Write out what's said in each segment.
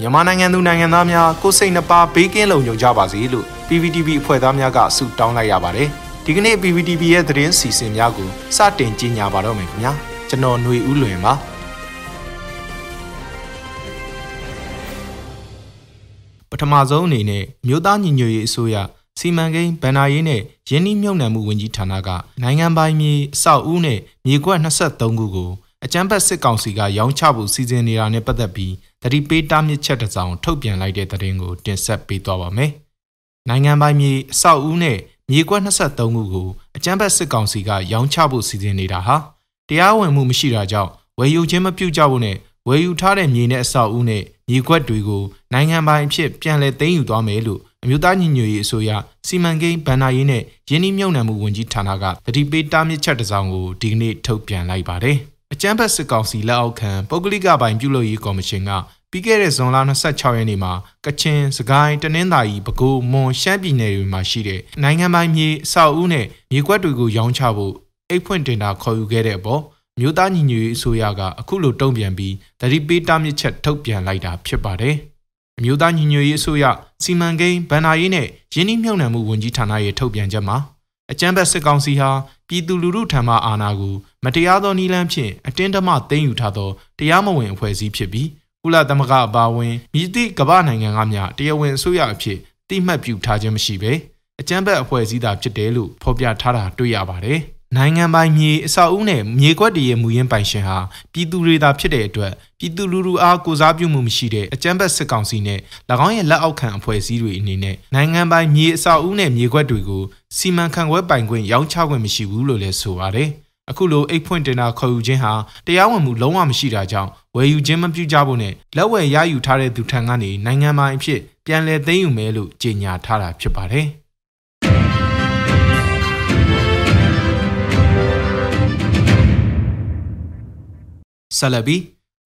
မြန်မာနိုင်ငံသူနိုင်ငံသားများကိုစိတ်နှပါဘေးကင်းလုံခြုံကြပါစေလို့ PPTV အဖွဲ့သားများကဆုတောင်းလိုက်ရပါတယ်။ဒီကနေ့ PPTV ရဲ့သတင်းစီစဉ်များကိုစတင်ကြီးညာပါတော့မယ်ခင်ဗျာ။ကျွန်တော်ຫນွေဦးလွင်ပါ။ပထမဆုံးအနေနဲ့မြို့သားညီညွတ်ရေးအစိုးရစီမံကိန်းဗန်နာရေးနဲ့ရင်းနှီးမြှုပ်နှံမှုဝန်ကြီးဌာနကနိုင်ငံပိုင်မြေအဆောက်အဦနဲ့မြေကွက်23ခုကို အကြမ်းဖက်စစ်ကောင်စီကရောင်းချဖို့စီစဉ်နေတာနဲ့ပတ်သက်ပြီးတတိပေးတားမြစ်ချက်တစ်စောင်ထုတ်ပြန်လိုက်တဲ့သတင်းကိုတင်ဆက်ပေးသွားပါမယ်။နိုင်ငံပိုင်မြေအဆောက်အဦနဲ့မြေကွက်23ခုကိုအကြမ်းဖက်စစ်ကောင်စီကရောင်းချဖို့စီစဉ်နေတာဟာတရားဝင်မှုမရှိတာကြောင့်ဝယ်ယူခြင်းမပြုကြဖို့နဲ့ဝယ်ယူထားတဲ့မြေနဲ့အဆောက်အဦနဲ့မြေကွက်တွေကိုနိုင်ငံပိုင်အဖြစ်ပြန်လည်သိမ်းယူသွားမယ်လို့အမျိုးသားညီညွတ်ရေးအစိုးရစီမံကိန်းဗန်နာရေးနဲ့ယင်းနှိမ့်မြုံနယ်မှုဝန်ကြီးဌာနကတတိပေးတားမြစ်ချက်တစ်စောင်ကိုဒီကနေ့ထုတ်ပြန်လိုက်ပါတယ်။ အကြမ်းဖက်စစ်ကောင်စီလက်အောက်ခံပုဂ္ဂလိကပိုင်ပြုလုပ်ရေးကော်မရှင်ကပြီးခဲ့တဲ့ဇွန်လ26ရက်နေ့မှာကချင်၊စကိုင်း၊တနင်္သာရီ၊ပဲခူး၊မွန်၊ရှမ်းပြည်နယ်တွေမှာရှိတဲ့နိုင်ငံပိုင်မြေအဆောက်အဦနဲ့မြေကွက်တွေကိုရောင်းချဖို့အိတ်ဖွင့်တင်တာခေါ်ယူခဲ့တဲ့အပေါ်မြို့သားညီညွတ်ရေးအစိုးရကအခုလိုတုံ့ပြန်ပြီးတတိပေးတားမြစ်ချက်ထုတ်ပြန်လိုက်တာဖြစ်ပါတယ်။အမျိုးသားညီညွတ်ရေးအစိုးရစီမံကိန်းဗန်နာရေးနဲ့ရင်းနှီးမြှုပ်နှံမှုဝန်ကြီးဌာနရဲ့ထုတ်ပြန်ချက်မှာအကြမ်းဖက်စစ်ကောင်စီဟာ ပြည်သူလူထုထံမှအာဏာကိုမတရားသောနည်းလမ်းဖြင့်အတင်းအဓမ္မသိမ်းယူထားသောတရားမဝင်အဖွဲ့အစည်းဖြစ်ပြီးကုလသမဂ္ဂအပါအဝင်မြစ်တိကမ္ဘာနိုင်ငံကများတရားဝင်အစိုးရအဖြစ်တိမှတ်ပြုထားခြင်းမရှိဘဲအကြမ်းဖက်အဖွဲ့အစည်းသာဖြစ်တယ်လို့ဖော်ပြထားတာတွေ့ရပါတယ်။ နိုင်ငံပိုင်မြေအဆောက်အဦနဲ့မြေကွက်တည်းရဲ့မူရင်းပိုင်ရှင်ဟာပြည်သူတွေသာဖြစ်တဲ့အတွက်ပြည်သူလူထုအားကိုစားပြုမှုမရှိတဲ့အကြမ်းဖက်စစ်ကောင်စီနဲ့၎င်းရဲ့လက်အောက်ခံအဖွဲ့အစည်းတွေအနေနဲ့နိုင်ငံပိုင်မြေအဆောက်အဦနဲ့မြေကွက်တွေကိုစီမံခန့်ခွဲပိုင်ခွင့်ရောင်းချခွင့်မရှိဘူးလို့လည်းဆိုပါတယ်။အခုလိုအိတ်ဖွင့်တင်တာခေါ်ယူခြင်းဟာတရားဝင်မှုလုံးဝမရှိတာကြောင့်ဝယ်ယူခြင်းမပြုကြဖို့နဲ့လက်ဝယ်ရယူထားတဲ့သူထံကနေနိုင်ငံပိုင်အဖြစ်ပြန်လည်သိမ်းယူမယ်လို့ကြေညာထားတာဖြစ်ပါတယ်။ ဆလဘီ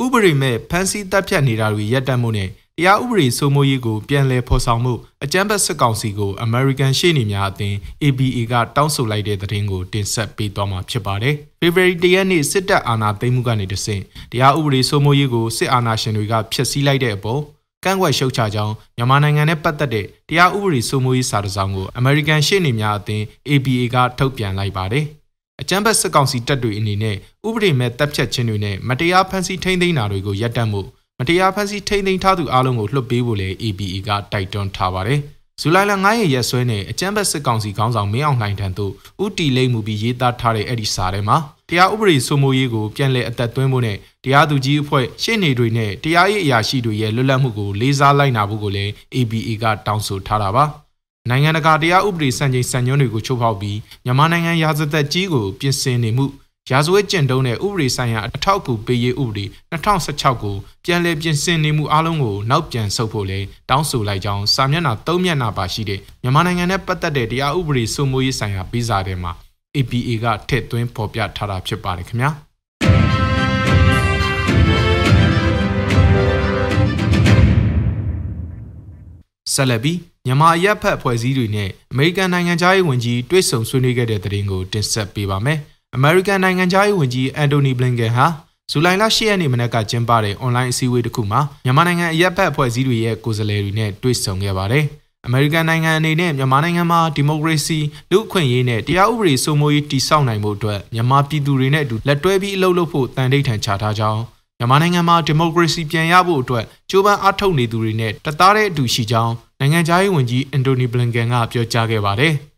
ဥပဒေမဲ့ဖမ်းဆီးတပ်ဖြတ်နေတာတွေရပ်တန့်မှုနဲ့တရားဥပဒေစိုးမိုးရေးကိုပြန်လည်ဖော်ဆောင်မှုအကြမ်းဖက်စစ်ကောင်စီကို American ရှေ့နေများအသင်း ABA ကတောင်းဆိုလိုက်တဲ့သတင်းကိုတင်ဆက်ပေးသွားမှာဖြစ်ပါတယ်။ February 1ရက်နေ့စစ်တပ်အာဏာသိမ်းမှုကနေတဆင့်တရားဥပဒေစိုးမိုးရေးကိုစစ်အာဏာရှင်တွေကဖျက်ဆီးလိုက်တဲ့အပေါ်ကန့်ကွက်ရှုတ်ချကြောင်းမြန်မာနိုင်ငံနဲ့ပတ်သက်တဲ့တရားဥပဒေစိုးမိုးရေးစာတစောင်ကို American ရှေ့နေများအသင်း ABA ကထုတ်ပြန်လိုက်ပါတယ်။ အကြမ်းဖက်စစ်ကောင်စီတပ်တွေအနေနဲ့ဥပဒေမဲ့တပ်ဖြတ်ခြင်းတွေနဲ့မတရားဖမ်းဆီးထိန်းသိမ်းတာတွေကိုရပ်တန့်မှုမတရားဖမ်းဆီးထိန်းသိမ်းထားသူအလုံးကိုလွှတ်ပေးဖို့လည်း ABE ကတိုက်တွန်းထားပါတယ်။ဇူလိုင်လ9ရက်ရက်စွဲနဲ့အကြမ်းဖက်စစ်ကောင်စီခေါင်းဆောင်မင်းအောင်လှိုင်ထံသို့ဥတီလိမ့်မှုပြီးရေးသားထားတဲ့အဲ့ဒီစာထဲမှာတရားဥပဒေစိုးမိုးရေးကိုပြန်လည်အသက်သွင်းဖို့နဲ့တရားသူကြီးအဖွဲ့ရှေ့နေတွေနဲ့တရားရေးအရာရှိတွေရဲ့လွတ်လပ်မှုကိုလေးစားလိုက်နာဖို့ကိုလည်း ABA ကတောင်းဆိုထားတာပါ။ နိုင်ငံတကာတရားဥပဒေစံချိန်စံညွှန်းတွေကိုချိုးဖောက်ပြီးမြန်မာနိုင်ငံရာဇသက်ကြီးကိုပြင်ဆင်နေမှုရာဇဝတ်ကျင့်တုံးတဲ့ဥပဒေဆိုင်ရာအထောက်အကူပေးရေးဥပဒေ2016ကိုပြန်လည်ပြင်ဆင်နေမှုအလုံးကိုနောက်ပြန်ဆုတ်ဖို့လဲတောင်းဆိုလိုက်ကြောင်းစာမျက်နှာ3မျက်နှာပါရှိတဲ့မြန်မာနိုင်ငံနဲ့ပတ်သက်တဲ့တရားဥပဒေစိုးမိုးရေးဆိုင်ရာပြီးစာထဲမှာ APA ကထည့်သွင်းဖော်ပြထားတာဖြစ်ပါတယ်ခင်ဗျာဆက်လက်ပြီး မြန်မာရပ်ဖက်ဖွဲ့စည်းတွေနဲ့အမေရိကန်နိုင်ငံသားရေးဝန်ကြီးတွေ့ဆုံဆွေးနွေးခဲ့တဲ့တဲ့ရင်ကိုတင်ဆက်ပေးပါမယ်။အမေရိကန်နိုင်ငံသားရေးဝန်ကြီးအန်တိုနီဘလင်ကန်ဟာဇူလိုင်လ10ရက်နေ့မနက်ကကျင်းပတဲ့အွန်လိုင်းအစည်းအဝေးတစ်ခုမှာမြန်မာနိုင်ငံအရက်ဖက်အဖွဲ့အစည်းတွေရဲ့ကိုယ်စားလှယ်တွေနဲ့တွေ့ဆုံခဲ့ပါတယ်။အမေရိကန်နိုင်ငံအနေနဲ့မြန်မာနိုင်ငံမှာဒီမိုကရေစီလူ့အခွင့်အရေးနဲ့တရားဥပဒေစိုးမိုးရေးတည်ဆောက်နိုင်မှုအတွက်မြန်မာပြည်သူတွေနဲ့အတူလက်တွဲပြီးအလုပ်လုပ်ဖို့တန်ဋိဌာန်ချထားကြောင်းမြန်မာနိုင်ငံမှာဒီမိုကရေစီပြန်ရဖို့အတွက်ကြိုးပမ်းအားထုတ်နေသူတွေနဲ့တသားတဲ့အတူရှိကြောင်း နိုင်ငံခြားရေးဝန်ကြီးအန်တိုနီဘလင်ကန်ကပြောကြားခဲ့ပါတယ်။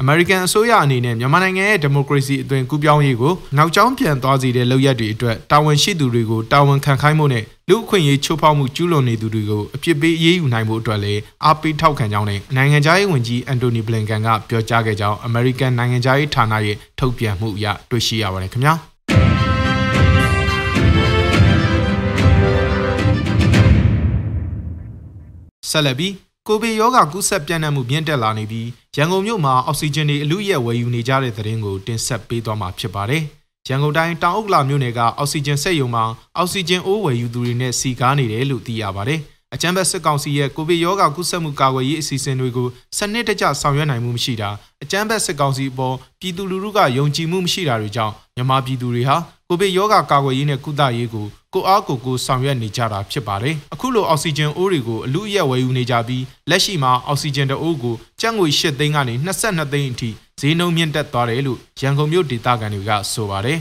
အမေရိကန်အစိုးရအနေနဲ့မြန်မာနိုင်ငံရဲ့ဒီမိုကရေစီအသွင်ကူးပြောင်းရေးကိုနောက်ကျောင်းပြန်သွားစေတဲ့လုပ်ရက်တွေအတွက်တာဝန်ရှိသူတွေကိုတာဝန်ခံခိုင်းမှုနဲ့လူအခွင့်အရေးချိုးဖောက်မှုကျူးလွန်နေသူတွေကိုအပြစ်ပေးအရေးယူနိုင်မှုအတွက်လည်းအားပေးထောက်ခံကြောင်းနဲ့နိုင်ငံခြားရေးဝန်ကြီးအန်တိုနီဘလင်ကန်ကပြောကြားခဲ့ကြောင်းအမေရိကန်နိုင်ငံခြားရေးဌာနရဲ့ထုတ်ပြန်မှုအရတွေ့ရှိရပါတယ်ခင်ဗျာဆက်လက်ပြီး ကိုဗစ်ရောဂါကူးစက်ပြန့်နှံ့မှုမြင့်တက်လာနေပြီးရန်ကုန်မြို့မှာအောက်ဆီဂျင်တွေအလူရက်ဝယ်ယူနေကြတဲ့သတင်းကိုတင်ဆက်ပေးသွားမှာဖြစ်ပါတယ်။ရန်ကုန်တိုင်းတောင်ဥက္ကလာမြို့နယ်ကအောက်ဆီဂျင်စက်ရုံမှာအောက်ဆီဂျင်အိုးဝယ်ယူသူတွေနဲ့စီကားနေတယ်လို့သိရပါတယ်။အကြံဘက်စစ်ကောင်စီရဲ့ကိုဗစ်ရောဂါကူးစက်မှုကာကွယ်ရေးအစီအစဉ်တွေကိုစနစ်တကျဆောင်ရွက်နိုင်မှုမရှိတာအကြံဘက်စစ်ကောင်စီအပေါ်ပြည်သူလူထုကယုံကြည်မှုမရှိတာတွေကြောင့်မြန်မာပြည်သူတွေဟာကိုဗစ်ရောဂါကာကွယ်ရေးနဲ့ကုသရေးကို ကိုအားကိုကိုဆောင်ရွက်နေကြတာဖြစ်ပါတယ်အခုလိုအောက်ဆီဂျင်အိုးတွေကိုအလူအရက်ဝယ်ယူနေကြပြီးလက်ရှိမှာအောက်ဆီဂျင်တအိုးကိုကျပ်ငွေ၈သိန်းကနေ22သိန်းအထိဈေးနှုန်းမြင့်တက်သွားတယ်လို့ရန်ကုန်မြို့ဒေသခံတွေကဆိုပါတယ်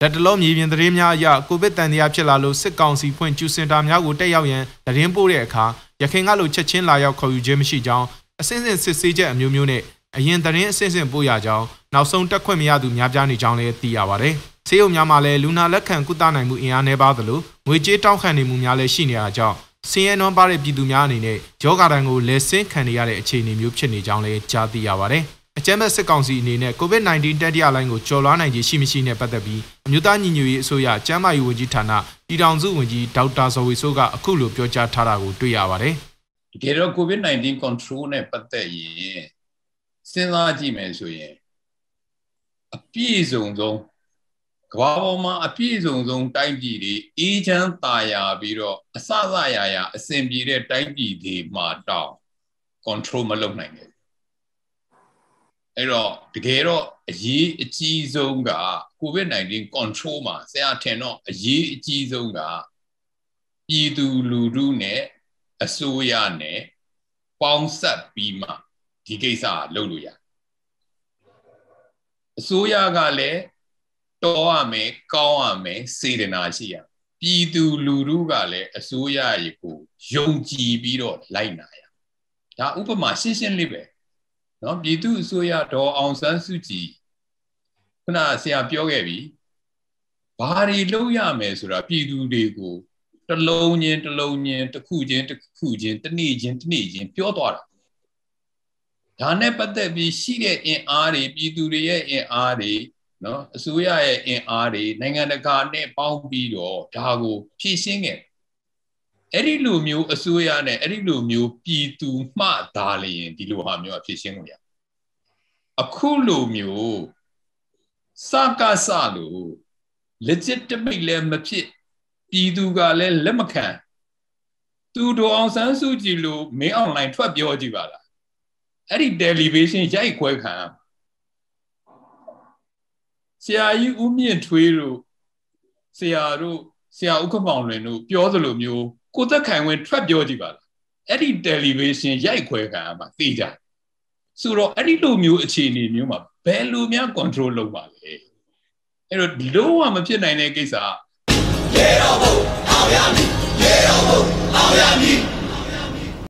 လက်တလုံးမြေပြင်သတင်းများအရကိုဗစ်တန်တရားဖြစ်လာလို့စစ်ကောင်စီဖွင့်ကျူစင်တာများကိုတက်ရောက်ရန်သတင်းပို့တဲ့အခါရခိုင်ကလိုချက်ချင်းလာရောက်ခေါ်ယူခြင်းမရှိကြောင်းအစင်းစင်စစ်ဆေးချက်အမျိုးမျိုးနဲ့အရင်သတင်းအစင်းစင်ပို့ရကြောင်းနောက်ဆုံးတက်ခွင့်မရသူများပြားနေကြောင်းလည်းသိရပါတယ်။ ဆေးရုံများမှာလည်းလူနာလက်ခံကုသနိုင်မှုအင်အားနည်းပါသလိုငွေကြေးတောင်းခံနေမှုများလည်းရှိနေတာကြောင့်ဆင်းရဲနွမ်းပါတဲ့ပြည်သူများအနေနဲ့ယောဂတန်ကိုလက်ဆင်းခံနေရတဲ့အခြေအနေမျိုးဖြစ်နေကြောင်းလည်းကြားသိရပါတယ်။အကြမ်းဖက်စစ်ကောင်စီအနေနဲ့ COVID-19 တတိယလိုင်းကိုကျော်လွှားနိုင်ခြင်းရှိမရှိနဲ့ပတ်သက်ပြီးအမျိုးသားညီညွတ်ရေးအစိုးရကျန်းမာရေးဝန်ကြီးဌာနပြည်ထောင်စုဝန်ကြီးဒေါက်တာဇော်ဝေဆိုးကအခုလိုပြောကြားထားတာကိုတွေ့ရပါတယ်။တကယ်တော့ COVID-19 control နဲ့ပတ်သက်ရင်စဉ်းစားကြည့်မယ်ဆိုရင်အပြည့်စုံဆုံး ကဘာပေါ်မှာအပြည့်စုံဆုံးတိုင်းပြည်တွေအေးချမ်းသာယာပြီးတော့အစစရာရာအဆင်ပြေတဲ့တိုင်းပြည်တွေမှာတောင် control မလုပ်နိုင်ဘူးအဲ့တော့တကယ်တော့အရေးအကြီးဆုံးက COVID-19 control မှာဆရာထင်တော့အရေးအကြီးဆုံးကပြည်သူလူထုနဲ့အစိုးရနဲ့ပေါင်းဆက်ပြီးမှဒီကိစ္စလုပ်လို့ရအစိုးရကလည်း တော်ရမယ်ကောင်းရမယ်စေတနာရှိရပြည်သူလူထုကလည်းအစိုးရရေကိုယုံကြည်ပြီးတော့လိုက်နာရဒါဥပမာရှင်းရှင်းလေးပဲเนาะပြည်သူအစိုးရတော်အောင်ဆန်းစုကြည်ခုနဆရာပြောခဲ့ပြီဘာတွေလုပ်ရမယ်ဆိုတာပြည်သူတွေကိုတလုံးချင်းတလုံးချင်းတစ်ခုချင်းတစ်ခုချင်းတစ်နေ့ချင်းတစ်နေ့ချင်းပြောသွားတာဒါနဲ့ပတ်သက်ပြီးရှိတဲ့အင်အားတွေပြည်သူတွေရဲ့အင်အားတွေ နော်အစိုးရရဲ့အင်အားတွေနိုင်ငံတကာနဲ့ပေါင်းပြီးတော့ဒါကိုဖြည့်ရှင်းခဲ့အဲ့ဒီလိုမျိုးအစိုးရနဲ့အဲ့ဒီလိုမျိုးပြည်သူမှသာလျင်ဒီလိုဟာမျိုးအဖြည့်ရှင်းလို့ရအခုလိုမျိုးစကားစလို့ legitimate လည်းမဖြစ်ပြည်သူကလည်းလက်မခံသူတော်အောင်ဆန်းစုကြည်လို့မင်းအွန်လိုင်းထွက်ပြောကြည့်ပါလားအဲ့ဒီ television ရိုက်ခွဲခံ ဆရာကြီးဦးမြင့်ထွေးတို့ဆရာတို့ဆရာဥက္ကမောင်လွင်တို့ပြောသလိုမျိုးကိုသက်ခိုင်ဝင်ထွက်ပြောကြည့်ပါလားအဲ့ဒီ television ရိုက်ခွဲခံမှာသိကြဆိုတော့အဲ့ဒီလိုမျိုးအခြေအနေမျိုးမှာဘယ်လိုများ control လုပ်ပါလဲအဲ့တော့လုံးဝမဖြစ်နိုင်တဲ့ကိစ္စရေတော်ဘုံအောင်ရမည်ရေတော်ဘုံအောင်ရမည်